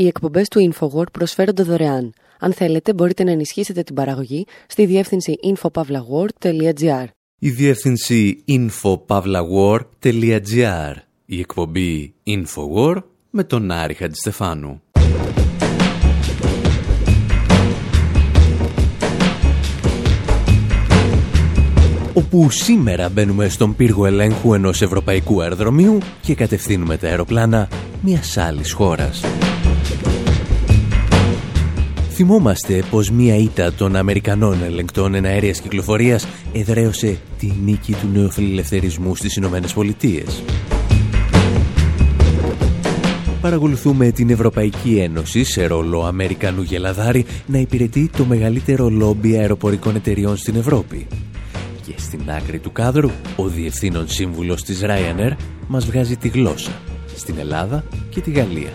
Οι εκπομπές του InfoWord προσφέρονται δωρεάν. Αν θέλετε, μπορείτε να ενισχύσετε την παραγωγή στη διεύθυνση infopavlagor.gr. Η διεύθυνση infopavlagor.gr. Η εκπομπή InfoWord με τον Άρη Χατζηστεφάνου. όπου σήμερα μπαίνουμε στον πύργο ελέγχου ενός ευρωπαϊκού αεροδρομίου και κατευθύνουμε τα αεροπλάνα μιας άλλης χώρας. Θυμόμαστε πως μία ήττα των Αμερικανών ελεγκτών εναέριας κυκλοφορίας εδραίωσε τη νίκη του νεοφιλελευθερισμού στις Ηνωμένες Πολιτείες. Παρακολουθούμε την Ευρωπαϊκή Ένωση σε ρόλο Αμερικανού γελαδάρη να υπηρετεί το μεγαλύτερο λόμπι αεροπορικών εταιριών στην Ευρώπη και στην άκρη του κάδρου, ο διευθύνων σύμβουλος της Ryanair μας βγάζει τη γλώσσα στην Ελλάδα και τη Γαλλία.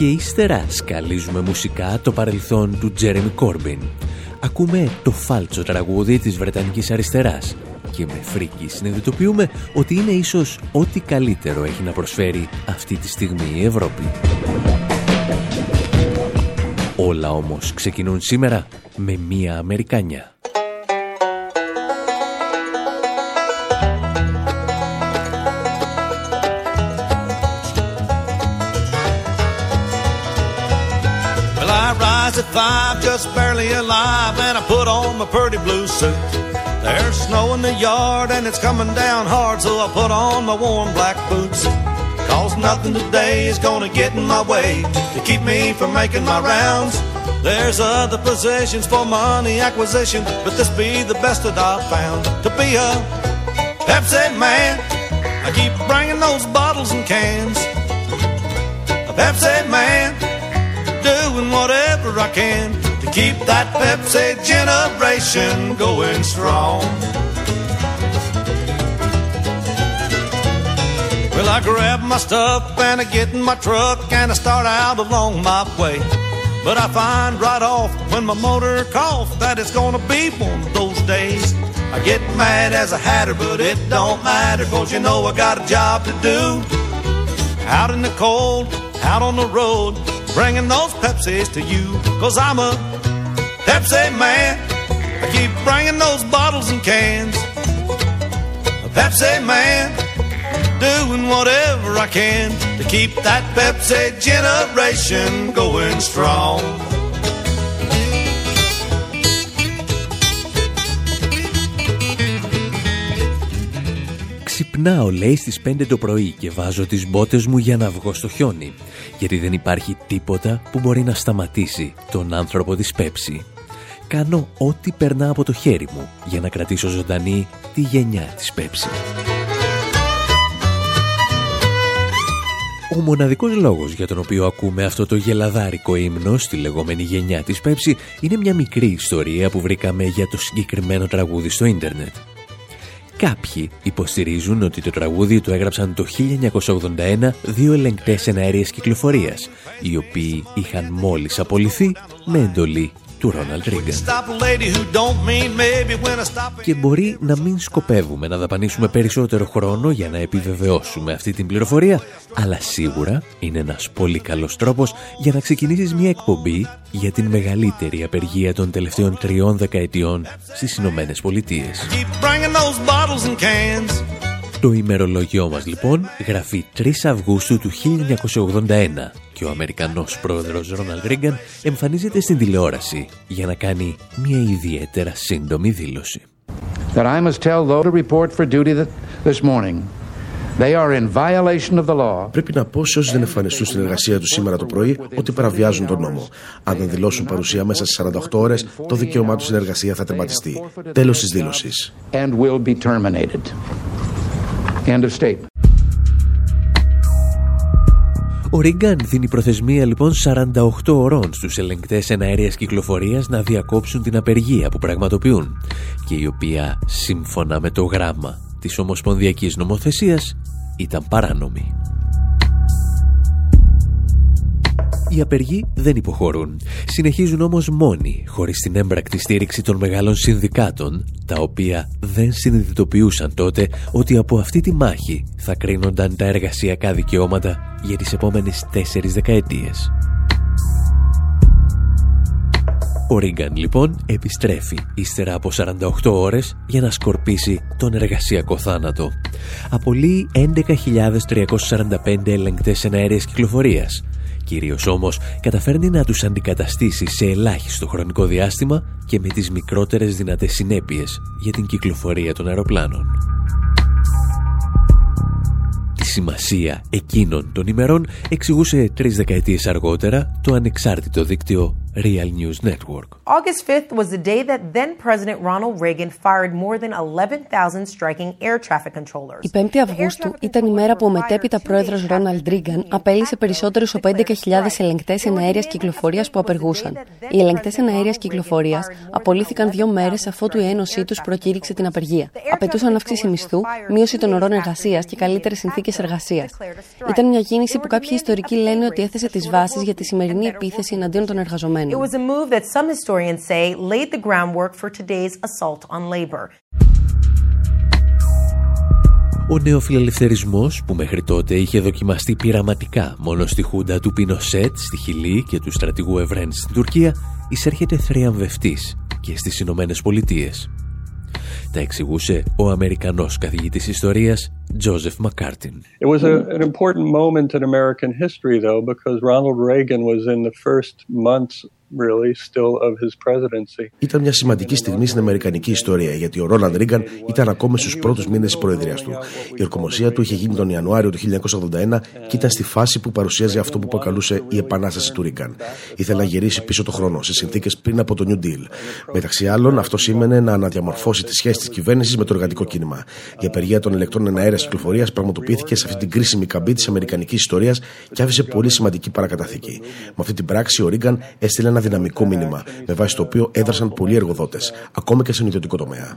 Και ύστερα σκαλίζουμε μουσικά το παρελθόν του Τζέρεμι Κόρμπιν. Ακούμε το φάλτσο τραγούδι της Βρετανικής Αριστεράς και με φρίκη συνειδητοποιούμε ότι είναι ίσως ό,τι καλύτερο έχει να προσφέρει αυτή τη στιγμή η Ευρώπη. Όλα όμως ξεκινούν σήμερα με μία Αμερικάνια. Rise at five, just barely alive, and I put on my pretty blue suit. There's snow in the yard and it's coming down hard, so I put on my warm black boots. Cause nothing today is gonna get in my way to keep me from making my rounds. There's other positions for money acquisition, but this be the best that I've found. To be a Pepsi man, I keep bringing those bottles and cans. A Pepsi man, doing whatever I can to keep that Pepsi generation going strong. Well, I grab my stuff and I get in my truck and I start out along my way. But I find right off when my motor coughs that it's gonna be one of those days. I get mad as a hatter, but it don't matter, cause you know I got a job to do. Out in the cold, out on the road, bringing those Pepsis to you, cause I'm a Pepsi man. I keep bringing those bottles and cans. A Pepsi man doing whatever I can to keep that Pepsi generation going strong. Ξυπνάω λέει στις 5 το πρωί και βάζω τις μπότες μου για να βγω στο χιόνι γιατί δεν υπάρχει τίποτα που μπορεί να σταματήσει τον άνθρωπο της Πέψη. Κάνω ό,τι περνά από το χέρι μου για να κρατήσω ζωντανή τη γενιά της Πέψη. Ο μοναδικός λόγος για τον οποίο ακούμε αυτό το γελαδάρικο ύμνο στη λεγόμενη γενιά της Πέψη είναι μια μικρή ιστορία που βρήκαμε για το συγκεκριμένο τραγούδι στο ίντερνετ. Κάποιοι υποστηρίζουν ότι το τραγούδι το έγραψαν το 1981 δύο ελεγκτές εναέριες κυκλοφορίας, οι οποίοι είχαν μόλις απολυθεί με εντολή του Ρόναλντ Ρίγκαν. Και μπορεί να μην σκοπεύουμε να δαπανίσουμε περισσότερο χρόνο για να επιβεβαιώσουμε αυτή την πληροφορία, αλλά σίγουρα είναι ένας πολύ καλός τρόπος για να ξεκινήσεις μια εκπομπή για την μεγαλύτερη απεργία των τελευταίων τριών δεκαετιών στις Ηνωμένες Πολιτείες. Το ημερολόγιό μας λοιπόν γραφεί 3 Αυγούστου του 1981 και ο Αμερικανός πρόεδρος Ρόναλντ Ρίγκαν εμφανίζεται στην τηλεόραση για να κάνει μια ιδιαίτερα σύντομη δήλωση. That I must tell those to report for duty this morning. They are in violation of the law. Πρέπει να πω σε όσοι δεν εμφανιστούν στην εργασία τους σήμερα το πρωί ότι παραβιάζουν τον νόμο. Αν δεν δηλώσουν παρουσία μέσα στι 48 ώρες, το δικαίωμά τους στην εργασία θα τερματιστεί. Τέλος της δήλωσης. And will be terminated. End of statement. Ο Ρίγκαν δίνει προθεσμία λοιπόν 48 ωρών στους ελεγκτές εναέριας κυκλοφορίας να διακόψουν την απεργία που πραγματοποιούν και η οποία σύμφωνα με το γράμμα της Ομοσπονδιακής Νομοθεσίας ήταν παράνομη. Οι απεργοί δεν υποχωρούν. Συνεχίζουν όμως μόνοι, χωρίς την έμπρακτη στήριξη των μεγάλων συνδικάτων, τα οποία δεν συνειδητοποιούσαν τότε ότι από αυτή τη μάχη θα κρίνονταν τα εργασιακά δικαιώματα για τις επόμενες τέσσερις δεκαετίες. Ο Ρίγκαν λοιπόν επιστρέφει ύστερα από 48 ώρες για να σκορπίσει τον εργασιακό θάνατο. Απολύει 11.345 ελεγκτές εναέρειας κυκλοφορίας. Κυρίως όμως καταφέρνει να τους αντικαταστήσει σε ελάχιστο χρονικό διάστημα και με τις μικρότερες δυνατές συνέπειες για την κυκλοφορία των αεροπλάνων. Τη σημασία εκείνων των ημερών εξηγούσε τρεις δεκαετίες αργότερα το ανεξάρτητο δίκτυο Real News Network. August 5th was the day that then President Ronald Reagan fired more than 11,000 striking air traffic controllers. Η 5η Αυγούστου ήταν η μέρα που ο μετέπειτα πρόεδρος Ρόναλντ Ρίγκαν απέλησε περισσότερους από 11.000 ελεγκτές εναέρειας κυκλοφορίας που απεργούσαν. Οι ελεγκτές εναέρειας κυκλοφορίας απολύθηκαν δύο μέρες αφότου η ένωσή τους προκήρυξε την απεργία. Απαιτούσαν αύξηση μισθού, μείωση των ωρών εργασίας και καλύτερες συνθήκες εργασίας. Ήταν μια κίνηση που κάποιοι ιστορικοί λένε ότι έθεσε τις βάσεις για τη σημερινή επίθεση εναντίον των εργαζομένων. It was a move that some historians say laid the groundwork for today's assault on labor. Ο νεοφιλελευθερισμός που μέχρι τότε είχε δοκιμαστεί πειραματικά μόνο στη χούντα του Πινοσέτ στη Χιλή και του στρατηγού Ευρέν στην Τουρκία εισέρχεται θριαμβευτής και στις Ηνωμένες Πολιτείες. Τα εξηγούσε ο Αμερικανός καθηγητής ιστορίας Joseph McCartin. It was a, an important moment in American history though because Ronald Reagan was in the first months really still of his presidency. Ήταν μια σημαντική στιγμή στην Αμερικανική ιστορία, γιατί ο Ρόλαντ Ρίγκαν ήταν ακόμα στους πρώτους μήνες της προεδρίας του. Η ορκομοσία του είχε γίνει τον Ιανουάριο του 1981 και ήταν στη φάση που παρουσίαζε αυτό που αποκαλούσε η Επανάσταση του Ρίγκαν. Ήθελε να γυρίσει πίσω το χρόνο, σε συνθήκες πριν από το New Deal. Μεταξύ άλλων, αυτό σήμαινε να αναδιαμορφώσει τη σχέση της κυβέρνησης με το εργατικό κίνημα. Η απεργία των ηλεκτρών αέρια κυκλοφορίας πραγματοποιήθηκε σε αυτή την κρίσιμη καμπή της Αμερικανικής ιστορίας και άφησε πολύ σημαντική παρακαταθήκη. Με αυτή την πράξη, ο Ρίγκαν έστειλε ένα δυναμικό μήνυμα, με βάση το οποίο έδρασαν πολλοί εργοδότες, ακόμα και στον ιδιωτικό τομέα.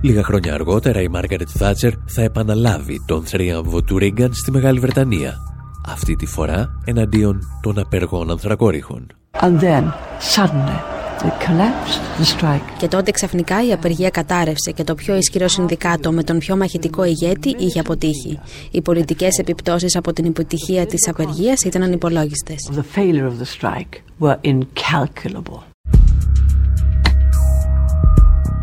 Λίγα χρόνια αργότερα η Μάργαρετ Θάτσερ θα επαναλάβει τον θρίαμβο του Ρίγκαν στη Μεγάλη Βρετανία. Αυτή τη φορά εναντίον των απεργών ανθρακόριχων. And then, suddenly, και τότε ξαφνικά η απεργία κατάρρευσε και το πιο ισχυρό συνδικάτο με τον πιο μαχητικό ηγέτη είχε αποτύχει. Οι πολιτικές επιπτώσεις από την επιτυχία της απεργίας ήταν ανυπολόγιστες.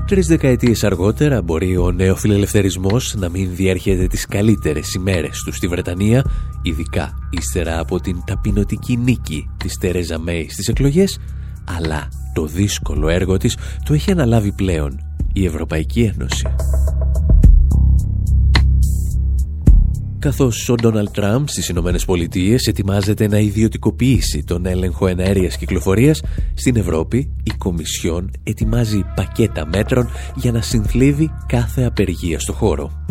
Τρεις δεκαετίες αργότερα μπορεί ο νέο φιλελευθερισμός να μην διέρχεται τις καλύτερες ημέρες του στη Βρετανία, ειδικά ύστερα από την ταπεινωτική νίκη της Τερέζα Μέης στις εκλογές, αλλά το δύσκολο έργο της το έχει αναλάβει πλέον η Ευρωπαϊκή Ένωση. Καθώς ο Ντόναλτ Τραμπ στις Ηνωμένες Πολιτείες ετοιμάζεται να ιδιωτικοποιήσει τον έλεγχο εναέριας κυκλοφορίας, στην Ευρώπη η Κομισιόν ετοιμάζει πακέτα μέτρων για να συνθλίβει κάθε απεργία στο χώρο.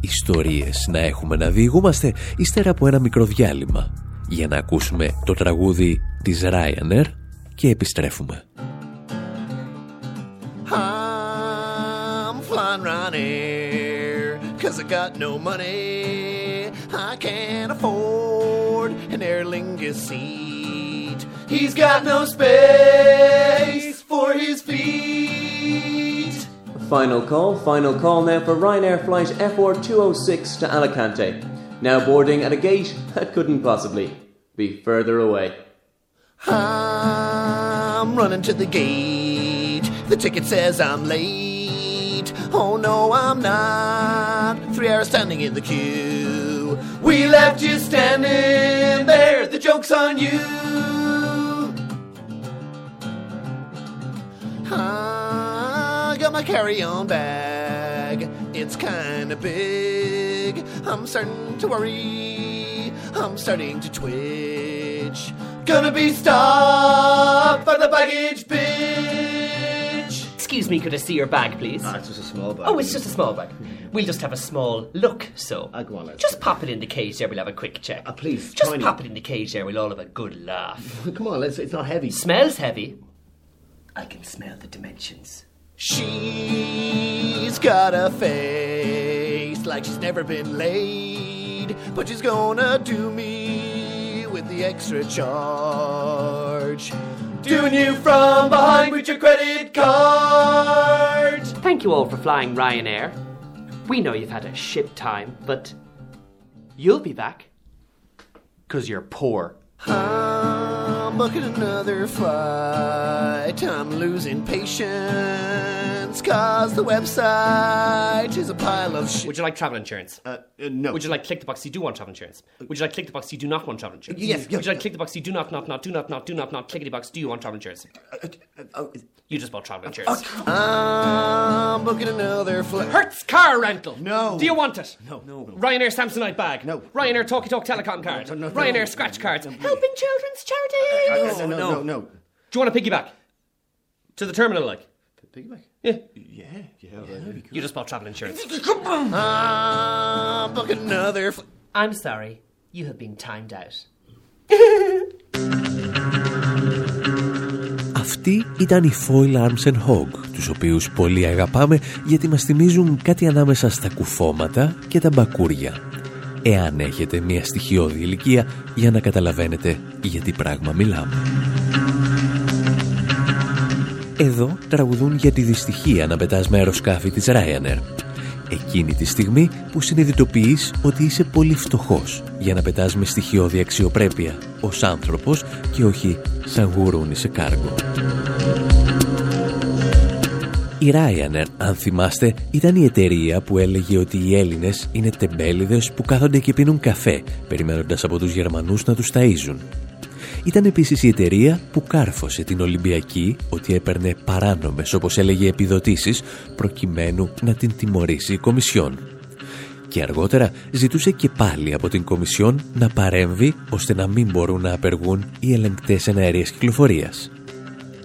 Ιστορίες να έχουμε να διηγούμαστε ύστερα από ένα μικρό διάλειμμα για να ακούσουμε το τραγούδι της Ryanair και επιστρέφουμε. I'm flying around here Cause I got no money I can't afford an Aer Lingus seat He's got no space for his feet Final call, final call now for Ryanair flight FR206 to Alicante. Now boarding at a gate that couldn't possibly be further away. I'm running to the gate. The ticket says I'm late. Oh no, I'm not. Three hours standing in the queue. We left you standing there. The joke's on you. I got my carry-on bag. It's kinda big. I'm starting to worry. I'm starting to twitch. Gonna be stopped by the baggage bitch. Excuse me, could I see your bag, please? Ah, it's just a small bag. Oh, it's just a small bag. We'll just have a small look, so. Ah, go on, let's Just pop it in the cage there, we'll have a quick check. Ah, please, Just tiny. pop it in the cage there, we'll all have a good laugh. Come on, let's. It's not heavy. Smells heavy. I can smell the dimensions. She's got a face like she's never been laid. But she's gonna do me with the extra charge. Doing you from behind with your credit card. Thank you all for flying Ryanair. We know you've had a shit time, but you'll be back. Because you're poor. I'm booking another flight. I'm losing patience. Cause the website is a pile of shit. Would you like travel insurance? Uh, uh, no. Would you like click the box you do want travel insurance? Would you like click the box you do not want travel insurance? Yes, yeah, Would you like click the box you do not, not, not, do not, not, do not, not, clickety box, do you want travel insurance? Uh, uh, oh, You just bought travel insurance. I'm booking another flight. Hertz car rental. No. Do you want it? No, no. Ryanair Samsonite bag. No. Ryanair Talkie Talk Telecom card. No, no, no, Ryanair no. scratch cards. No, Helping children's charities. no, no, no, no, no. Do you want to piggyback? To the terminal, like? Piggyback? Yeah. Yeah, yeah. yeah. You just bought travel insurance. I'm booking another flight. I'm sorry. You have been timed out. Αυτοί ήταν οι Foil Arms and Hog, τους οποίους πολύ αγαπάμε γιατί μας θυμίζουν κάτι ανάμεσα στα κουφώματα και τα μπακούρια. Εάν έχετε μια στοιχειώδη ηλικία για να καταλαβαίνετε για τι πράγμα μιλάμε. Εδώ τραγουδούν για τη δυστυχία να πετάς με αεροσκάφη της Ryanair. Εκείνη τη στιγμή που συνειδητοποιείς ότι είσαι πολύ φτωχός για να πετάς με στοιχειώδη αξιοπρέπεια ως άνθρωπος και όχι σαν γουρούνι σε κάργο. Η Ryanair, αν θυμάστε, ήταν η εταιρεία που έλεγε ότι οι Έλληνες είναι τεμπέληδες που κάθονται και πίνουν καφέ, περιμένοντας από τους Γερμανούς να τους ταΐζουν. Ήταν επίσης η εταιρεία που κάρφωσε την Ολυμπιακή ότι έπαιρνε παράνομες, όπως έλεγε, επιδοτήσεις, προκειμένου να την τιμωρήσει η Κομισιόν. Και αργότερα ζητούσε και πάλι από την Κομισιόν να παρέμβει ώστε να μην μπορούν να απεργούν οι ελεγκτές εναερίας κυκλοφορίας.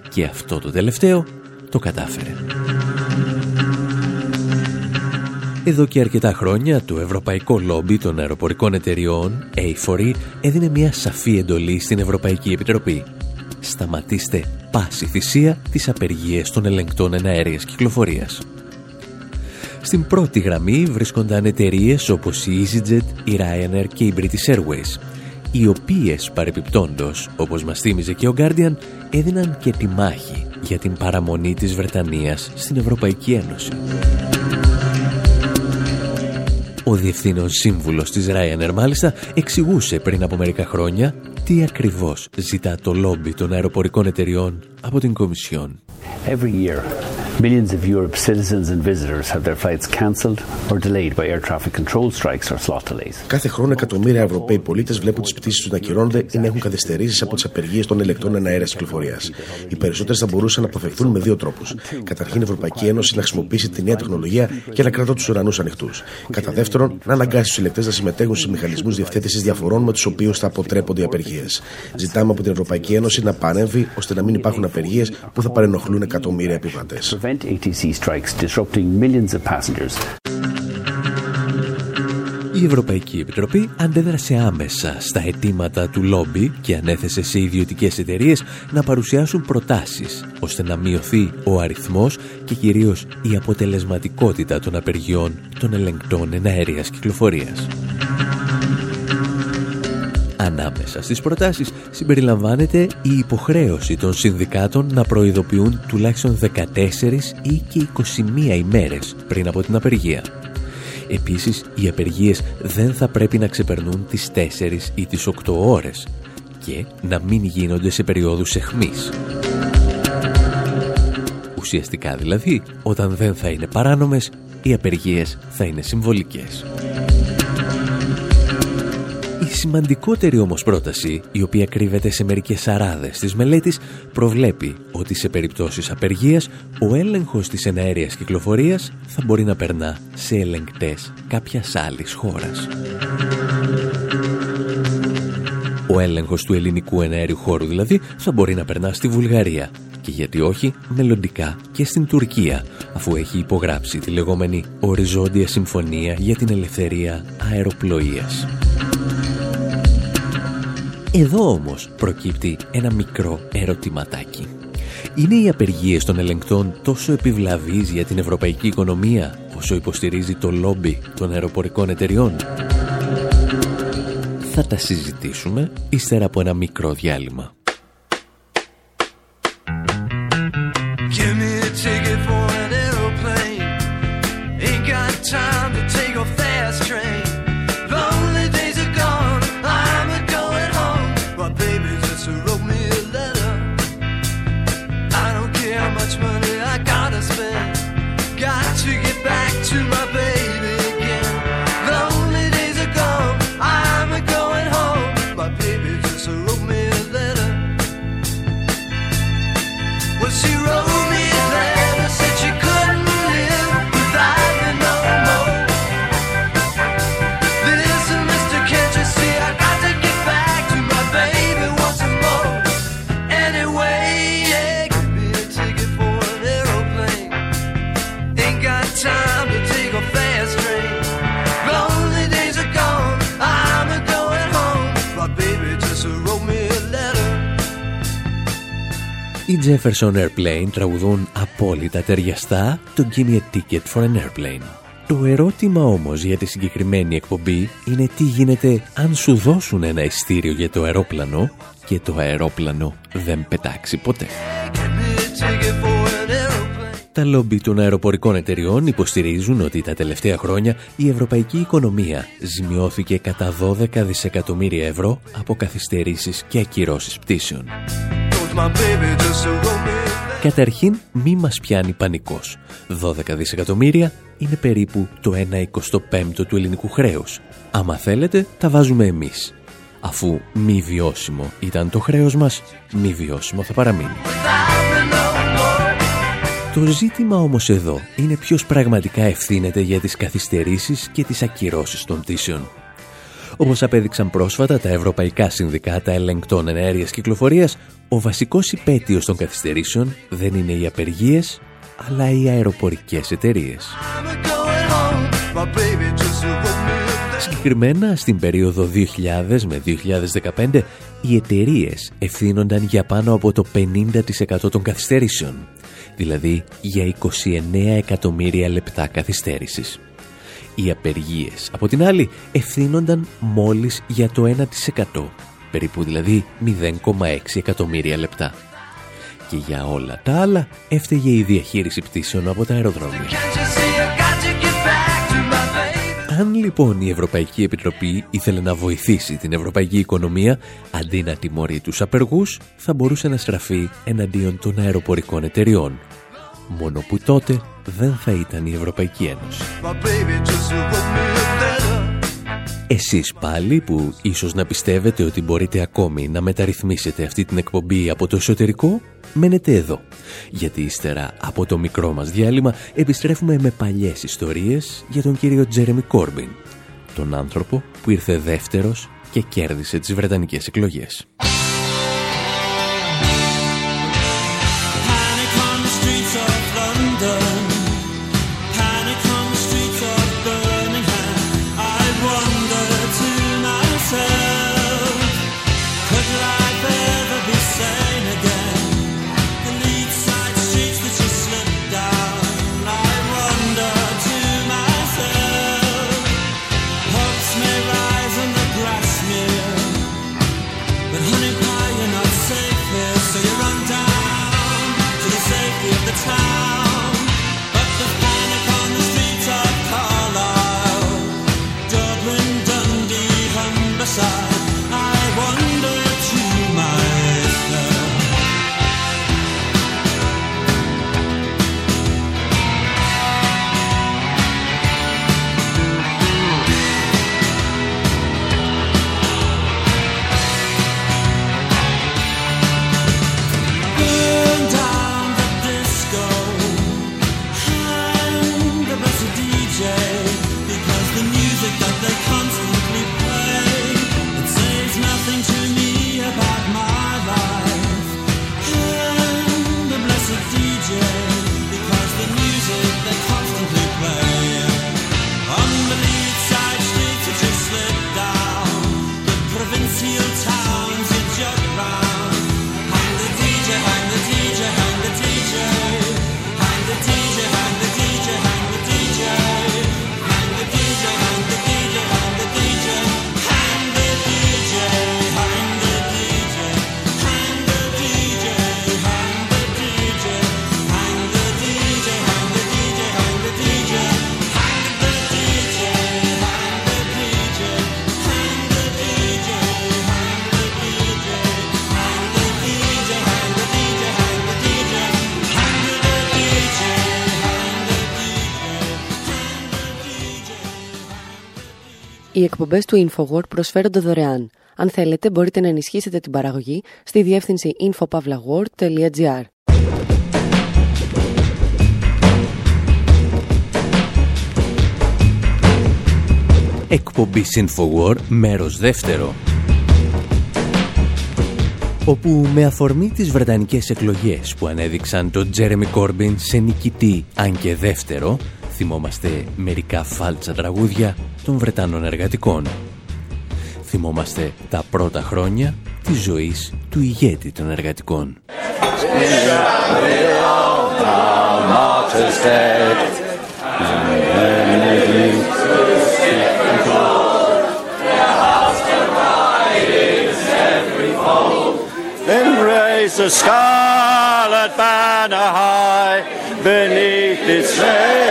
Και αυτό το τελευταίο το κατάφερε. Εδώ και αρκετά χρόνια το Ευρωπαϊκό Λόμπι των Αεροπορικών Εταιριών, A4E, έδινε μια σαφή εντολή στην Ευρωπαϊκή Επιτροπή. Σταματήστε πάση θυσία τις απεργίες των ελεγκτών εναέριας κυκλοφορίας. Στην πρώτη γραμμή βρίσκονταν εταιρείες όπως η EasyJet, η Ryanair και η British Airways, οι οποίες παρεπιπτόντος, όπως μας θύμιζε και ο Guardian, έδιναν και τη μάχη για την παραμονή της Βρετανίας στην Ευρωπαϊκή Ένωση. Ο διευθύνων σύμβουλος της Ryanair μάλιστα εξηγούσε πριν από μερικά χρόνια τι ακριβώς ζητά το λόμπι των αεροπορικών εταιριών από την Κομισιόν. Every year, millions of Europe's citizens and visitors have their flights cancelled or delayed by air traffic control strikes or slot delays. Κάθε χρόνο εκατομμύρια Ευρωπαίοι πολίτες βλέπουν τις πτήσεις τους να ακυρώνονται ή να έχουν καθυστερήσεις από τις απεργίες των ελεκτών εναέρεια κυκλοφορίας. Οι περισσότερες θα μπορούσαν να αποφευθούν με δύο τρόπους. Καταρχήν, η Ευρωπαϊκή Ένωση να χρησιμοποιήσει τη νέα τεχνολογία και να κρατά τους ουρανούς ανοιχτούς. Κατά δεύτερον, να αναγκάσει τους ελεκτές να συμμετέχουν σε μηχανισμούς διευθέτησης διαφορών με τους οποίους θα αποτρέπονται οι απεργίες. Ζητάμε από την Ευρωπαϊκή Ένωση να παρέμβει ώστε να μην υπάρχουν απεργίες που θα παρενοχλούν εκατομμύρια επιβάτες. Prevent ATC strikes disrupting millions of passengers. Η Ευρωπαϊκή Επιτροπή αντέδρασε άμεσα στα αιτήματα του λόμπι και ανέθεσε σε ιδιωτικές εταιρείες να παρουσιάσουν προτάσεις ώστε να μειωθεί ο αριθμός και κυρίως η αποτελεσματικότητα των απεργιών των ελεγκτών εναέριας κυκλοφορίας. Ανάμεσα στις προτάσεις συμπεριλαμβάνεται η υποχρέωση των συνδικάτων να προειδοποιούν τουλάχιστον 14 ή και 21 ημέρες πριν από την απεργία. Επίσης, οι απεργίες δεν θα πρέπει να ξεπερνούν τις 4 ή τις 8 ώρες και να μην γίνονται σε περιόδους εχμής. Ουσιαστικά δηλαδή, όταν δεν θα είναι παράνομες, οι απεργίες θα είναι συμβολικές. Η σημαντικότερη όμως πρόταση, η οποία κρύβεται σε μερικές αράδες της μελέτης, προβλέπει ότι σε περιπτώσεις απεργίας ο έλεγχος της εναέριας κυκλοφορίας θα μπορεί να περνά σε ελεγκτές κάποιας άλλης χώρας. Ο έλεγχος του ελληνικού εναέριου χώρου δηλαδή θα μπορεί να περνά στη Βουλγαρία και γιατί όχι μελλοντικά και στην Τουρκία αφού έχει υπογράψει τη λεγόμενη Οριζόντια Συμφωνία για την Ελευθερία Αεροπλοείας. Εδώ όμως προκύπτει ένα μικρό ερωτηματάκι. Είναι οι απεργίες των ελεγκτών τόσο επιβλαβείς για την ευρωπαϊκή οικονομία, όσο υποστηρίζει το λόμπι των αεροπορικών εταιριών; Θα τα συζητήσουμε ύστερα από ένα μικρό διάλειμμα. Jefferson Airplane τραγουδούν απόλυτα ταιριαστά το Give me a ticket for an airplane. Το ερώτημα όμως για τη συγκεκριμένη εκπομπή είναι τι γίνεται αν σου δώσουν ένα ειστήριο για το αερόπλανο και το αερόπλανο δεν πετάξει ποτέ. Τα λόμπι των αεροπορικών εταιριών υποστηρίζουν ότι τα τελευταία χρόνια η ευρωπαϊκή οικονομία ζημιώθηκε κατά 12 δισεκατομμύρια ευρώ από καθυστερήσεις και ακυρώσεις πτήσεων. Καταρχήν, μη μας πιάνει πανικός. 12 δισεκατομμύρια είναι περίπου το 1 25ο του ελληνικού χρέους. Άμα θέλετε, τα βάζουμε εμείς. Αφού μη βιώσιμο ήταν το χρέος μας, μη βιώσιμο θα παραμείνει. Το ζήτημα όμως εδώ είναι ποιος πραγματικά ευθύνεται για τις καθυστερήσεις και τις ακυρώσεις των πτήσεων. Όπως απέδειξαν πρόσφατα τα Ευρωπαϊκά Συνδικάτα Ελεγκτών Ενέργειας Κυκλοφορίας, ο βασικός υπέτειος των καθυστερήσεων δεν είναι οι απεργίες, αλλά οι αεροπορικές εταιρείες. Συγκεκριμένα στην περίοδο 2000 με 2015 οι εταιρείες ευθύνονταν για πάνω από το 50% των καθυστερήσεων, δηλαδή για 29 εκατομμύρια λεπτά καθυστέρησης. Οι απεργίες, από την άλλη, ευθύνονταν μόλις για το 1%, περίπου δηλαδή 0,6 εκατομμύρια λεπτά. Και για όλα τα άλλα έφταιγε η διαχείριση πτήσεων από τα αεροδρόμια. Αν λοιπόν η Ευρωπαϊκή Επιτροπή ήθελε να βοηθήσει την ευρωπαϊκή οικονομία, αντί να τιμωρεί τους απεργούς, θα μπορούσε να στραφεί εναντίον των αεροπορικών εταιριών. Μόνο που τότε δεν θα ήταν η Ευρωπαϊκή Ένωση. Εσείς πάλι που ίσως να πιστεύετε ότι μπορείτε ακόμη να μεταρρυθμίσετε αυτή την εκπομπή από το εσωτερικό, μένετε εδώ. Γιατί ύστερα από το μικρό μας διάλειμμα επιστρέφουμε με παλιές ιστορίες για τον κύριο Τζέρεμι Κόρμπιν, τον άνθρωπο που ήρθε δεύτερος και κέρδισε τις Βρετανικές εκλογές. Οι εκπομπές του InfoWord προσφέρονται δωρεάν. Αν θέλετε, μπορείτε να ενισχύσετε την παραγωγή στη διεύθυνση infopavlagor.gr. Εκπομπή InfoWar, μέρος δεύτερο. Όπου με αφορμή τις Βρετανικές εκλογές που ανέδειξαν τον Τζέρεμι Κόρμπιν σε νικητή αν και δεύτερο, θυμόμαστε μερικά φάλτσα τραγούδια των Βρετανών εργατικών. Θυμόμαστε τα πρώτα χρόνια της ζωής του ηγέτη των εργατικών. Then raise the scarlet banner high. Beneath its red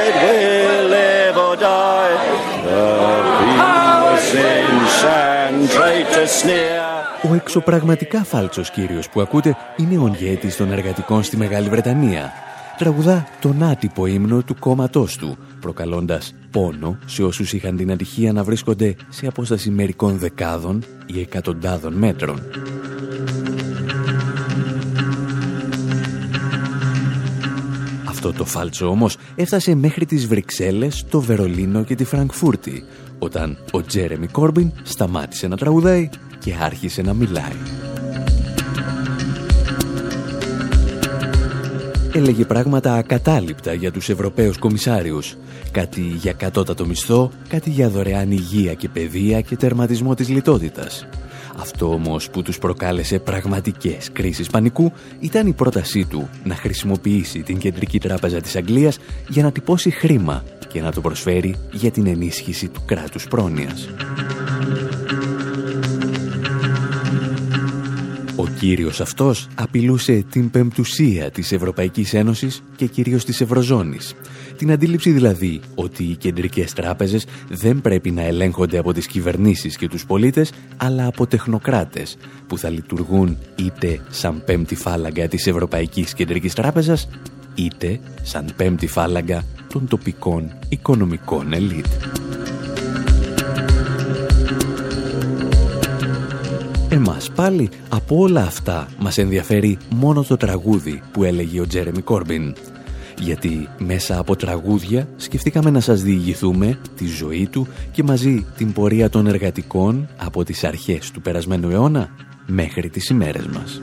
sin and traitor sneer. Ο εξωπραγματικά φάλτσος κύριος που ακούτε είναι ο ηγέτης των εργατικών στη Μεγάλη Βρετανία. Τραγουδά τον άτυπο ύμνο του κόμματός του, προκαλώντας πόνο σε όσους είχαν την ατυχία να βρίσκονται σε απόσταση μερικών δεκάδων ή εκατοντάδων μέτρων. Αυτό το φάλτσο όμως έφτασε μέχρι τις Βρυξέλλες, το Βερολίνο και τη Φραγκφούρτη, όταν ο Τζέρεμι Κόρμπιν σταμάτησε να τραγουδάει και άρχισε να μιλάει. Έλεγε πράγματα ακατάληπτα για τους Ευρωπαίους κομισάριους. Κάτι για κατώτατο μισθό, κάτι για δωρεάν υγεία και παιδεία και τερματισμό της λιτότητας. Αυτό όμως που τους προκάλεσε πραγματικές κρίσεις πανικού ήταν η πρότασή του να χρησιμοποιήσει την Κεντρική Τράπεζα της Αγγλίας για να τυπώσει χρήμα και να το προσφέρει για την ενίσχυση του κράτους πρόνοιας. Ο κύριος αυτός απειλούσε την πεμπτουσία της Ευρωπαϊκής Ένωσης και κυρίως της Ευρωζώνης. Την αντίληψη δηλαδή ότι οι κεντρικές τράπεζες δεν πρέπει να ελέγχονται από τις κυβερνήσεις και τους πολίτες, αλλά από τεχνοκράτες που θα λειτουργούν είτε σαν πέμπτη φάλαγγα της Ευρωπαϊκής Κεντρικής Τράπεζας, είτε σαν πέμπτη φάλαγγα των τοπικών οικονομικών ελίτ. Εμάς πάλι από όλα αυτά μας ενδιαφέρει μόνο το τραγούδι που έλεγε ο Τζέρεμι Κόρμπιν. Γιατί μέσα από τραγούδια σκεφτήκαμε να σας διηγηθούμε τη ζωή του και μαζί την πορεία των εργατικών από τις αρχές του περασμένου αιώνα μέχρι τις ημέρες μας.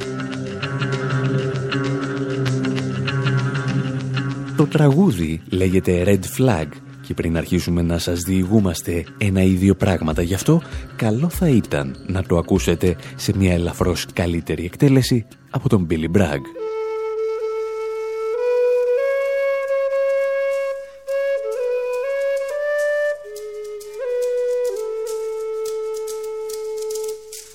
Το τραγούδι λέγεται Red Flag και πριν αρχίσουμε να σας διηγούμαστε ένα ή δύο πράγματα γι' αυτό, καλό θα ήταν να το ακούσετε σε μια ελαφρώς καλύτερη εκτέλεση από τον Billy Bragg.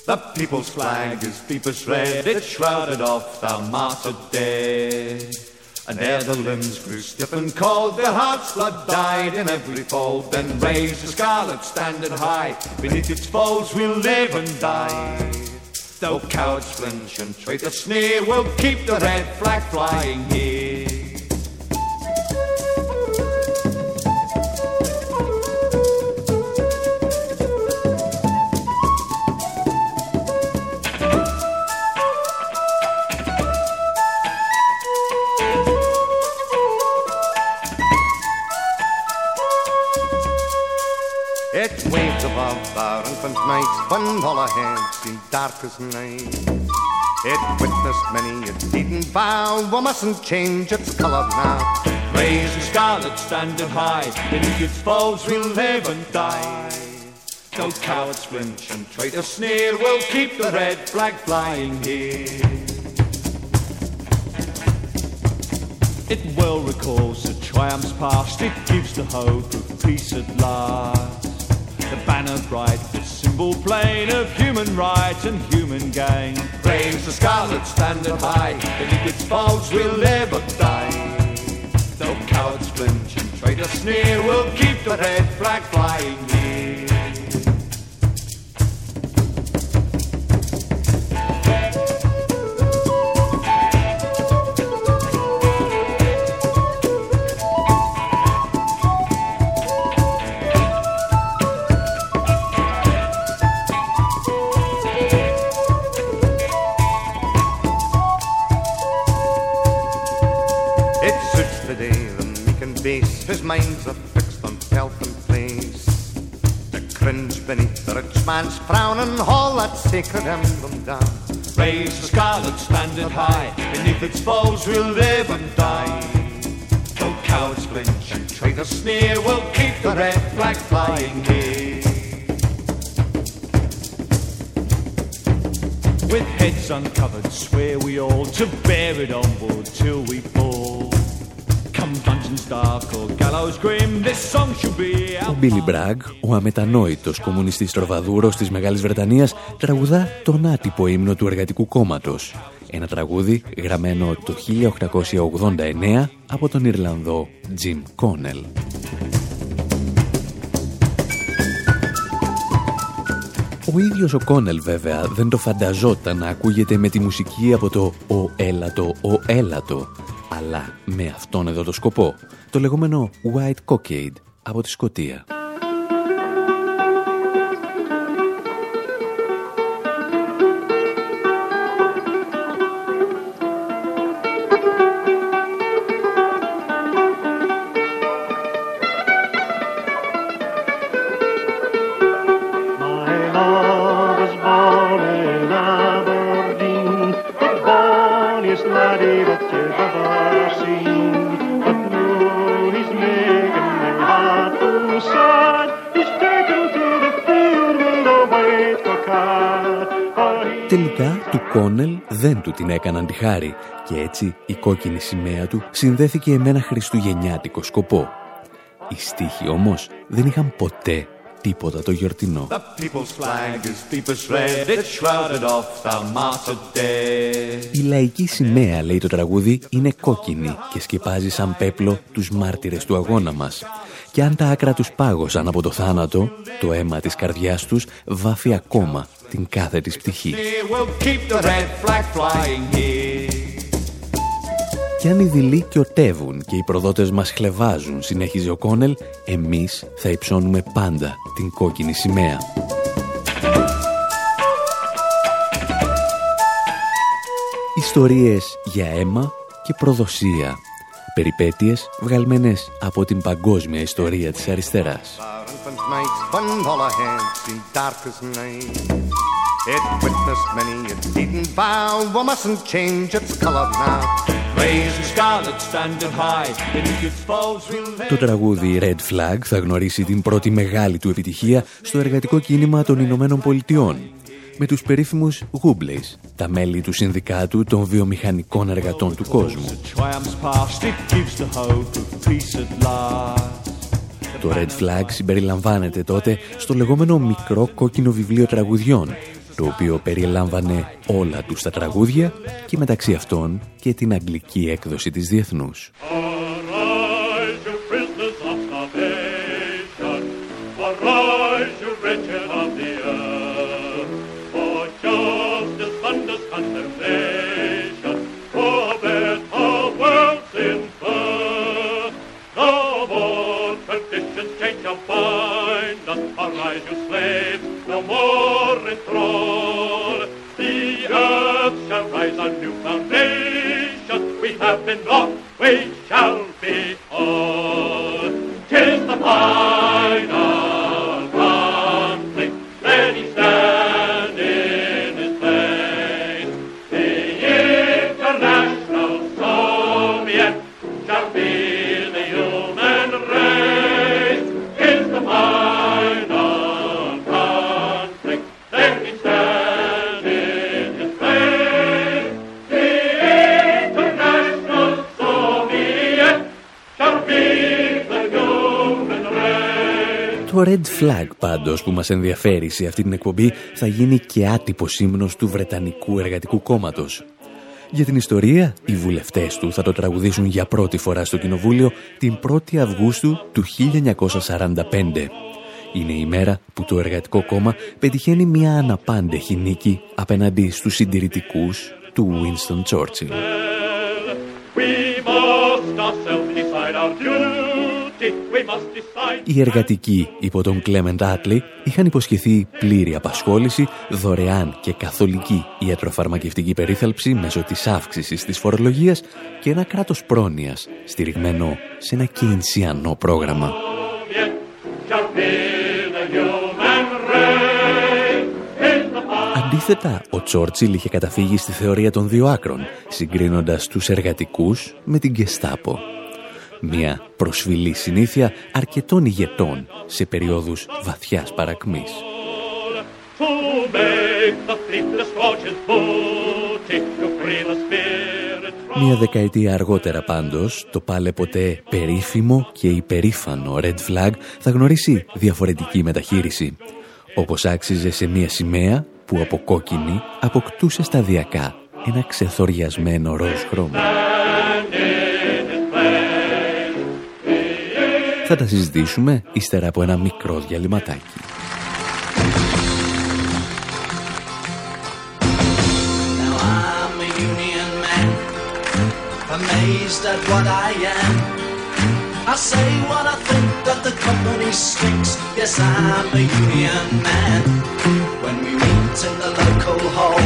The people's flag is deepest red, it shrouded off the martyred dead. And ere the limbs grew stiff and cold, their hearts' blood died in every fold. Then raised the scarlet standard high, beneath its folds we'll live and die. Though cowards flinch and traitors sneer, we'll keep the red flag flying here. When heads seem dark as night. It witnessed many a deed and vow, we mustn't change its colour now. Raise the scarlet standard high, beneath its folds we'll live and die. No cowards flinch and traitors sneer, we'll keep the red flag flying here. It well recalls the triumphs past, it gives the hope of peace at last. The banner bright, the symbol plain of human rights and human gain. Raise the scarlet standard high, beneath its folds we'll live or die. Though cowards flinch and traitors sneer, we'll keep the red flag flying minds are fixed on and place. The cringe beneath the rich man's frown and haul that sacred emblem down. Raise the scarlet standard high, beneath its foes we'll live and die. Though cowards flinch and traitors sneer, we'll keep the red flag flying here. With heads uncovered, swear we all to bear it on board till we fall. Ο Billy Bragg, ο αμετανόητος κομμουνιστής τροβαδούρος της Μεγάλης Βρετανίας, τραγουδά τον άτυπο ύμνο του Εργατικού Κόμματος. Ένα τραγούδι γραμμένο το 1889 από τον Ιρλανδό Jim Connell. Ο ίδιος ο Κόνελ βέβαια δεν το φανταζόταν να ακούγεται με τη μουσική από το «Ο έλατο, ο έλατο», αλλά με αυτόν εδώ το σκοπό, το λεγόμενο White Cockade από τη Σκοτία. Την έκαναν τη χάρη και έτσι η κόκκινη σημαία του συνδέθηκε με ένα χριστουγεννιάτικο σκοπό. Οι στίχοι όμως δεν είχαν ποτέ τίποτα το γιορτινό. The people's flag is deepest red, it's shrouded off the martyred dead. Η λαϊκή σημαία, λέει το τραγούδι, είναι κόκκινη και σκεπάζει σαν πέπλο τους μάρτυρες του αγώνα μας. Και αν τα άκρα τους πάγωσαν από το θάνατο, το αίμα της καρδιάς τους βάφει ακόμα την κάθε της πτυχή. We'll keep the red flag flying here. Και αν οι δειλοί κιωτεύουν και οι προδότες μας χλεβάζουν, συνέχιζε ο Κόνελ, εμείς θα υψώνουμε πάντα την κόκκινη σημαία. Ιστορίες για αίμα και προδοσία. Περιπέτειες βγαλμένες από την παγκόσμια ιστορία της αριστεράς. It witnessed many a deed and vow, we mustn't change its colour now. Raise the scarlet standard high, beneath its foes we'll live. Το τραγούδι Red Flag θα γνωρίσει την πρώτη μεγάλη του επιτυχία στο εργατικό κίνημα των Ηνωμένων Πολιτειών με τους περίφημους Γούμπλεϊς, τα μέλη του Συνδικάτου των Βιομηχανικών Εργατών του Κόσμου. Triumphs past, it gives the hope of peace at last. Το Red Flag συμπεριλαμβάνεται τότε στο λεγόμενο μικρό κόκκινο βιβλίο τραγουδιών, το οποίο περιελάμβανε όλα τους τα τραγούδια και μεταξύ αυτών και την αγγλική έκδοση της Διεθνούς. Enthrall. The earth shall rise on new foundation. We have been lost, we shall be all. Tis the final Red Flag πάντως που μας ενδιαφέρει σε αυτή την εκπομπή θα γίνει και άτυπο ύμνος του Βρετανικού Εργατικού Κόμματος. Για την ιστορία, οι βουλευτές του θα το τραγουδήσουν για πρώτη φορά στο Κοινοβούλιο την 1η Αυγούστου του 1945. Είναι η μέρα που το Εργατικό Κόμμα πετυχαίνει μια αναπάντεχη νίκη απέναντι στους συντηρητικούς του Winston Churchill. Οι εργατικοί υπό τον Κλέμεντ Άτλη είχαν υποσχεθεί πλήρη απασχόληση, δωρεάν και καθολική ιατροφαρμακευτική περίθαλψη μέσω της αύξησης της φορολογίας και ένα κράτος πρόνοιας στηριγμένο σε ένα κινσιανό πρόγραμμα. Αντίθετα, ο Τσόρτσιλ είχε καταφύγει στη θεωρία των δύο άκρων, συγκρίνοντας τους εργατικούς με την Γκεστάπο. Μια προσφυλή συνήθεια αρκετών ηγετών σε περίοδους βαθιάς παρακμής. Μια δεκαετία αργότερα πάντως, το πάλε ποτέ περίφημο και υπερήφανο Red Flag θα γνωρίσει διαφορετική μεταχείριση. Όπως άξιζε σε μια σημαία που από κόκκινη αποκτούσε σταδιακά ένα ξεθοριασμένο ροζ χρώμα. Θα τα συζητήσουμε ύστερα από ένα μικρό διαλυματάκι. amazed at what I am. I say what I think that the company stinks. Yes, I'm a union man. When we meet in the local hall,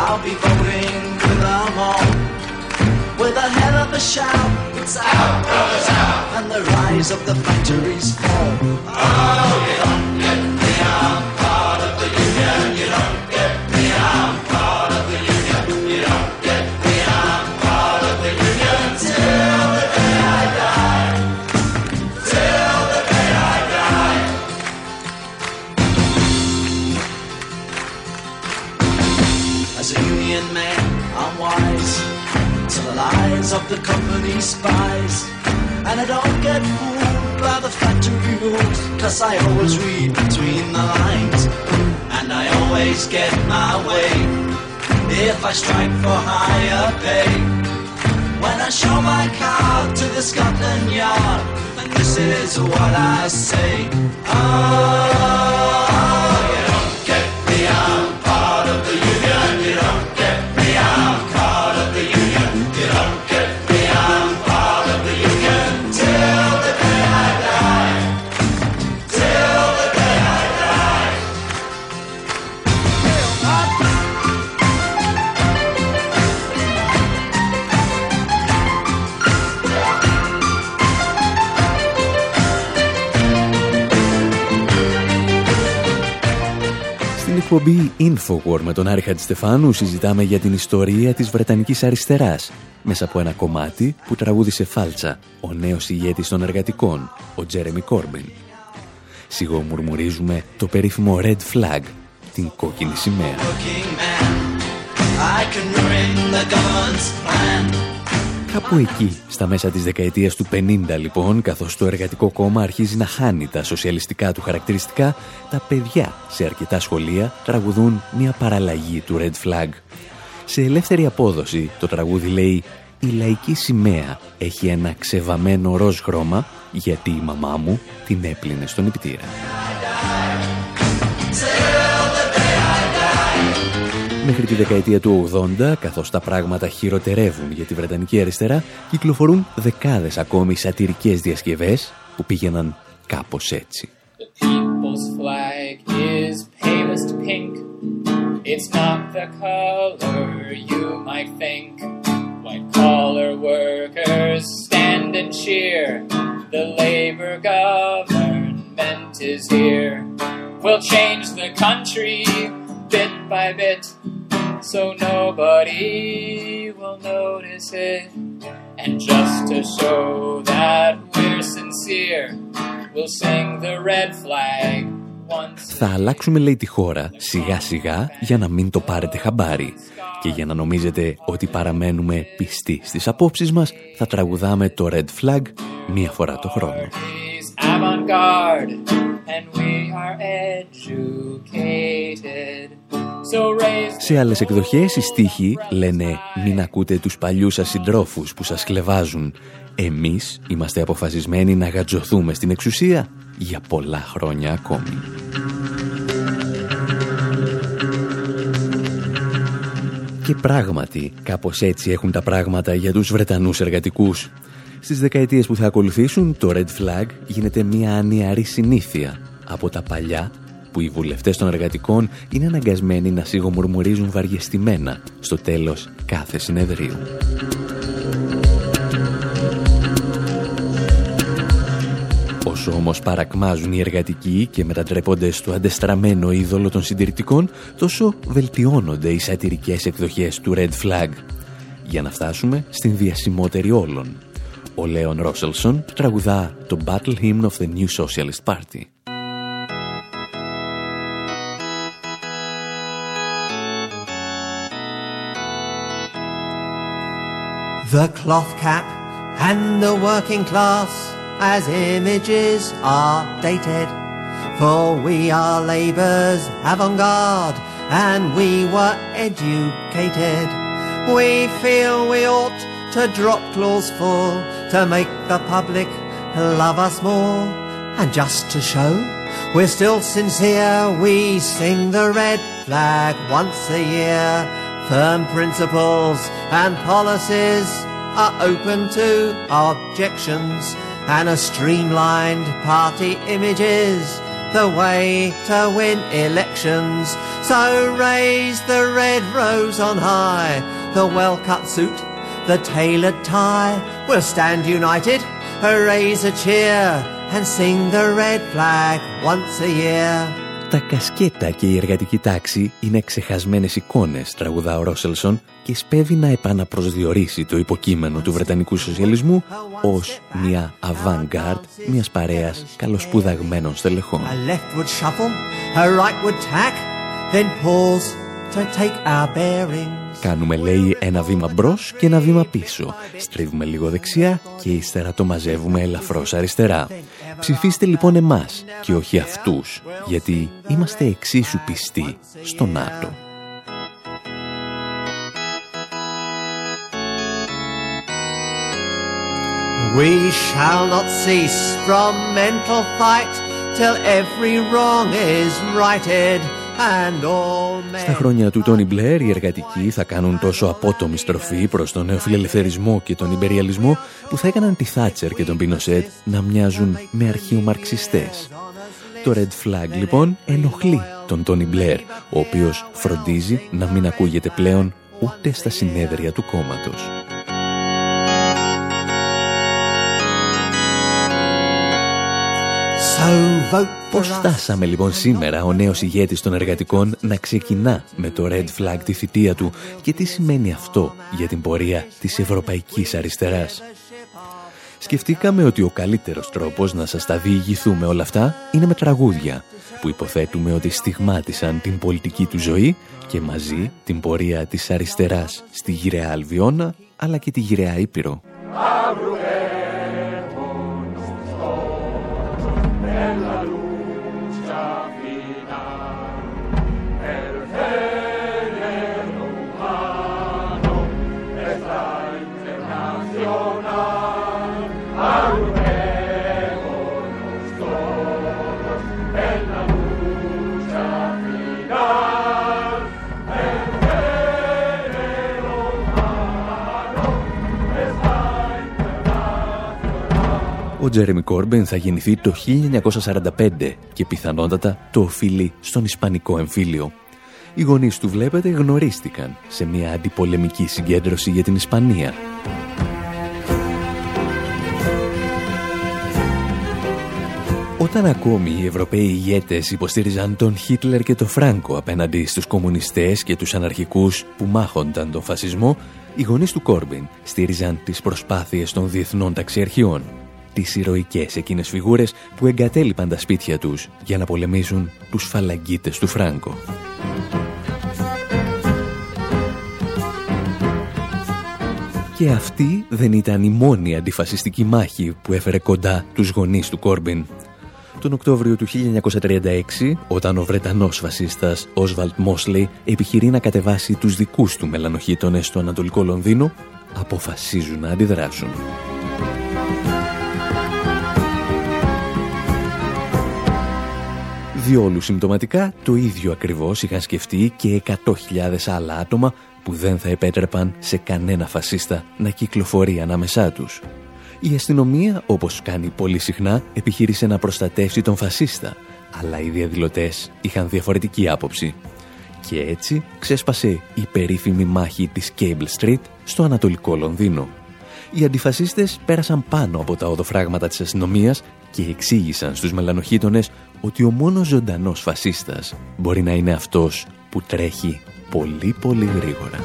I'll be voting with them all. With a a shout, it's out, brothers out, and the rise of the factories fall. Oh, you cause I always read between the lines. And I always get my way if I strike for higher pay. When I show my card to the Scotland Yard, and this is what I say. Oh, εκπομπή Infowar με τον Άρη Χατζηστεφάνου συζητάμε για την ιστορία της Βρετανικής αριστεράς μέσα από ένα κομμάτι που τραγούδισε φάλτσα ο νέος ηγέτης των εργατικών, ο Τζέρεμι Κόρμπιν. Σιγομουρμουρίζουμε το περίφημο Red Flag, την κόκκινη σημαία. Κάπου εκεί, στα μέσα της δεκαετίας του 50 λοιπόν, καθώς το εργατικό κόμμα αρχίζει να χάνει τα σοσιαλιστικά του χαρακτηριστικά, τα παιδιά σε αρκετά σχολεία τραγουδούν μια παραλλαγή του Red Flag. Σε ελεύθερη απόδοση το τραγούδι λέει «Η λαϊκή σημαία έχει ένα ξεβαμένο ροζ χρώμα γιατί η μαμά μου την έπλυνε στον νηπτήρα». Μέχρι τη δεκαετία του 80, καθώς τα πράγματα χειροτερεύουν για τη Βρετανική αριστερά, κυκλοφορούν δεκάδες ακόμη σατυρικές διασκευές που πήγαιναν κάπως έτσι. people's flag is palest pink. It's not the color you might think. White collar workers stand and cheer. The labor government is here. We'll change the country bit by bit so nobody will notice it. And just to show that we're sincere, we'll sing the red flag once. Θα αλλάξουμε λέει τη χώρα σιγά σιγά για να μην το πάρετε χαμπάρι. Και για να νομίζετε ότι παραμένουμε πιστοί στις απόψεις μας, θα τραγουδάμε το Red Flag μία φορά το χρόνο. He's avant-garde and we are educated. So raise Σε άλλες εκδοχές οι στίχοι λένε «Μην ακούτε τους παλιούς σας συντρόφους που σας κλεβάζουν. Εμείς είμαστε αποφασισμένοι να γατζωθούμε στην εξουσία για πολλά χρόνια ακόμη». Και πράγματι, κάπως έτσι έχουν τα πράγματα για τους Βρετανούς εργατικούς. Στις δεκαετίες που θα ακολουθήσουν, το Red Flag γίνεται μια ανιαρή συνήθεια από τα παλιά που οι βουλευτές των εργατικών είναι αναγκασμένοι να σιγομουρμουρίζουν βαριεστημένα στο τέλος κάθε συνεδρίου. Όσο όμως παρακμάζουν οι εργατικοί και μετατρέπονται στο αντεστραμμένο είδωλο των συντηρητικών, τόσο βελτιώνονται οι σατυρικές εκδοχές του Red Flag. Για να φτάσουμε στην διασημότερη όλων. Ο Λέον Ρόσελσον τραγουδά το Battle Hymn of the New Socialist Party. The cloth cap and the working class as images are dated. For we are labour's avant-garde and we were educated. We feel we ought to drop clause four to make the public love us more. And just to show we're still sincere, we sing the red flag once a year. Firm principles and policies are open to objections and a streamlined party image is the way to win elections. So raise the red rose on high, the well-cut suit, the tailored tie. We'll stand united, raise a cheer and sing the red flag once a year. Τα κασκέτα και η εργατική τάξη είναι ξεχασμένες εικόνες, τραγουδά ο Ρόσελσον και σπέβει να επαναπροσδιορίσει το υποκείμενο του Βρετανικού σοσιαλισμού ως μια avant-garde μιας παρέας καλοσπουδαγμένων στελεχών. A leftward shuffle, a rightward tack, then pause to take our bearings. Κάνουμε, λέει, ένα βήμα μπρος και ένα βήμα πίσω. Στρίβουμε λίγο δεξιά και ύστερα το μαζεύουμε ελαφρώς αριστερά. Ψηφίστε λοιπόν εμάς και όχι αυτούς, γιατί είμαστε εξίσου πιστοί στο ΝΑΤΟ. We shall is. Στα χρόνια του Τόνι Μπλερ, οι εργατικοί θα κάνουν τόσο απότομη στροφή προς τον νεοφιλελευθερισμό και τον υπεριαλισμό που θα έκαναν τη Θάτσερ και τον Πινοσέτ να μοιάζουν με αρχαιομαρξιστές. Το Red Flag λοιπόν ενοχλεί τον Τόνι Μπλερ, ο οποίος φροντίζει να μην ακούγεται πλέον ούτε στα συνέδρια του κόμματος. Πώς φτάσαμε λοιπόν σήμερα ο νέος ηγέτης των εργατικών να ξεκινά με το Red Flag τη θητεία του και τι σημαίνει αυτό για την πορεία της ευρωπαϊκής αριστεράς; Σκεφτήκαμε ότι ο καλύτερος τρόπος να σας τα διηγηθούμε όλα αυτά είναι με τραγούδια που υποθέτουμε ότι στιγμάτισαν την πολιτική του ζωή και μαζί την πορεία της αριστεράς στη γυραιά Αλβιώνα αλλά και τη γυραιά Ήπειρο. Ο Τζέρεμι Κόρμπεν θα γεννηθεί το 1945 και πιθανότατα το οφείλει στον Ισπανικό εμφύλιο. Οι γονείς του βλέπετε γνωρίστηκαν σε μια αντιπολεμική συγκέντρωση για την Ισπανία. Όταν ακόμη οι Ευρωπαίοι ηγέτες υποστήριζαν τον Χίτλερ και τον Φράνκο απέναντι στους κομμουνιστές και τους αναρχικούς που μάχονταν τον φασισμό, οι γονείς του Κόρμπιν στήριζαν τις προσπάθειες των διεθνών ταξιαρχιών τις ηρωικές εκείνες φιγούρες που εγκατέλειπαν τα σπίτια τους για να πολεμήσουν τους φαλαγγίτες του Φράγκο. Και αυτή δεν ήταν η μόνη αντιφασιστική μάχη που έφερε κοντά τους γονείς του Κόρμπιν. Τον Οκτώβριο του 1936, όταν ο Βρετανός φασίστας Όσβαλτ Μόσλεϊ επιχειρεί να κατεβάσει τους δικούς του μελανοχήτονες στο Ανατολικό Λονδίνο, αποφασίζουν να αντιδράσουν. Διόλου συμπτωματικά το ίδιο ακριβώς είχαν σκεφτεί και 100.000 άλλα άτομα που δεν θα επέτρεπαν σε κανένα φασίστα να κυκλοφορεί ανάμεσά τους. Η αστυνομία, όπως κάνει πολύ συχνά, επιχείρησε να προστατεύσει τον φασίστα, αλλά οι διαδηλωτές είχαν διαφορετική άποψη. Και έτσι ξέσπασε η περίφημη μάχη της Cable Street στο Ανατολικό Λονδίνο. Οι αντιφασίστες πέρασαν πάνω από τα οδοφράγματα της αστυνομίας και εξήγησαν στους μελανοχίτονες ότι ο μόνος ζωντανός φασίστας μπορεί να είναι αυτός που τρέχει πολύ πολύ γρήγορα.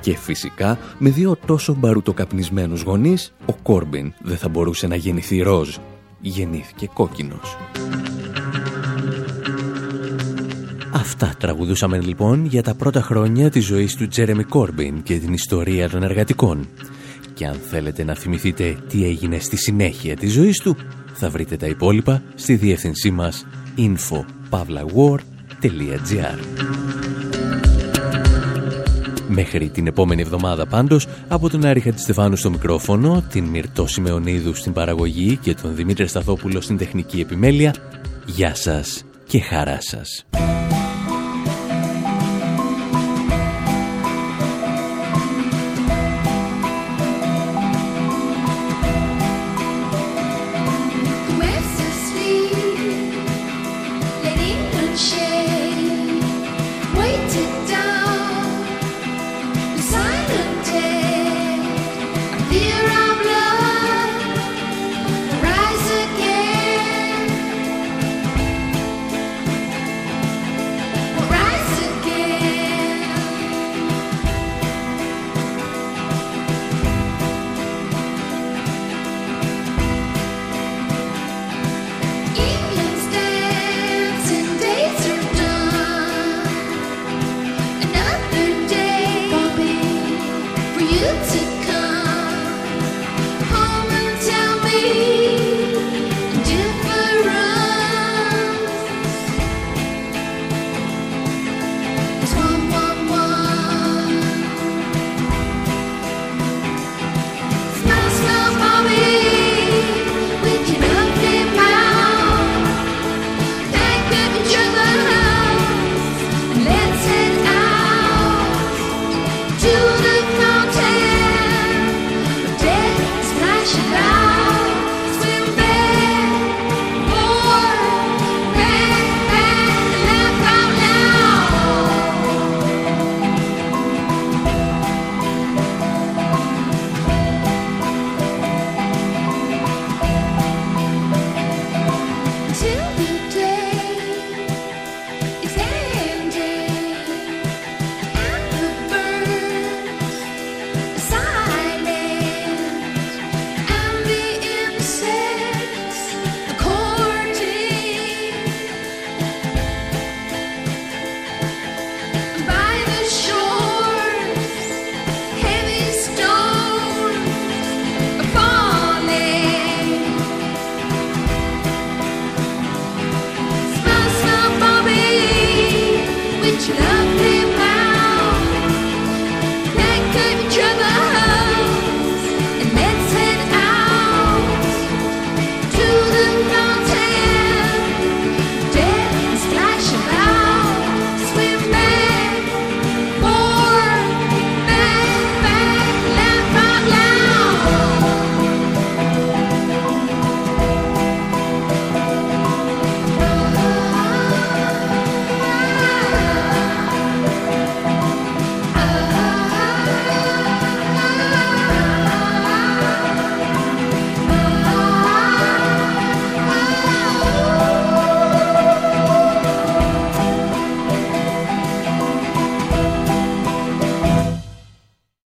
Και φυσικά, με δύο τόσο μπαρουτοκαπνισμένους γονείς, ο Κόρμπιν δεν θα μπορούσε να γεννηθεί ροζ. Γεννήθηκε κόκκινος. Αυτά τραγουδούσαμε λοιπόν για τα πρώτα χρόνια της ζωής του Τζέρεμι Κόρμπιν και την ιστορία των εργατικών. Και αν θέλετε να θυμηθείτε τι έγινε στη συνέχεια της ζωής του, θα βρείτε τα υπόλοιπα στη διεύθυνσή μας info.pavlawar.gr Μέχρι την επόμενη εβδομάδα πάντως, από τον Άρη Χατζηστεφάνου στο μικρόφωνο, την Μυρτώ Σιμεωνίδου στην παραγωγή και τον Δημήτρη Σταθόπουλο στην τεχνική επιμέλεια, γεια σας και χαρά σας.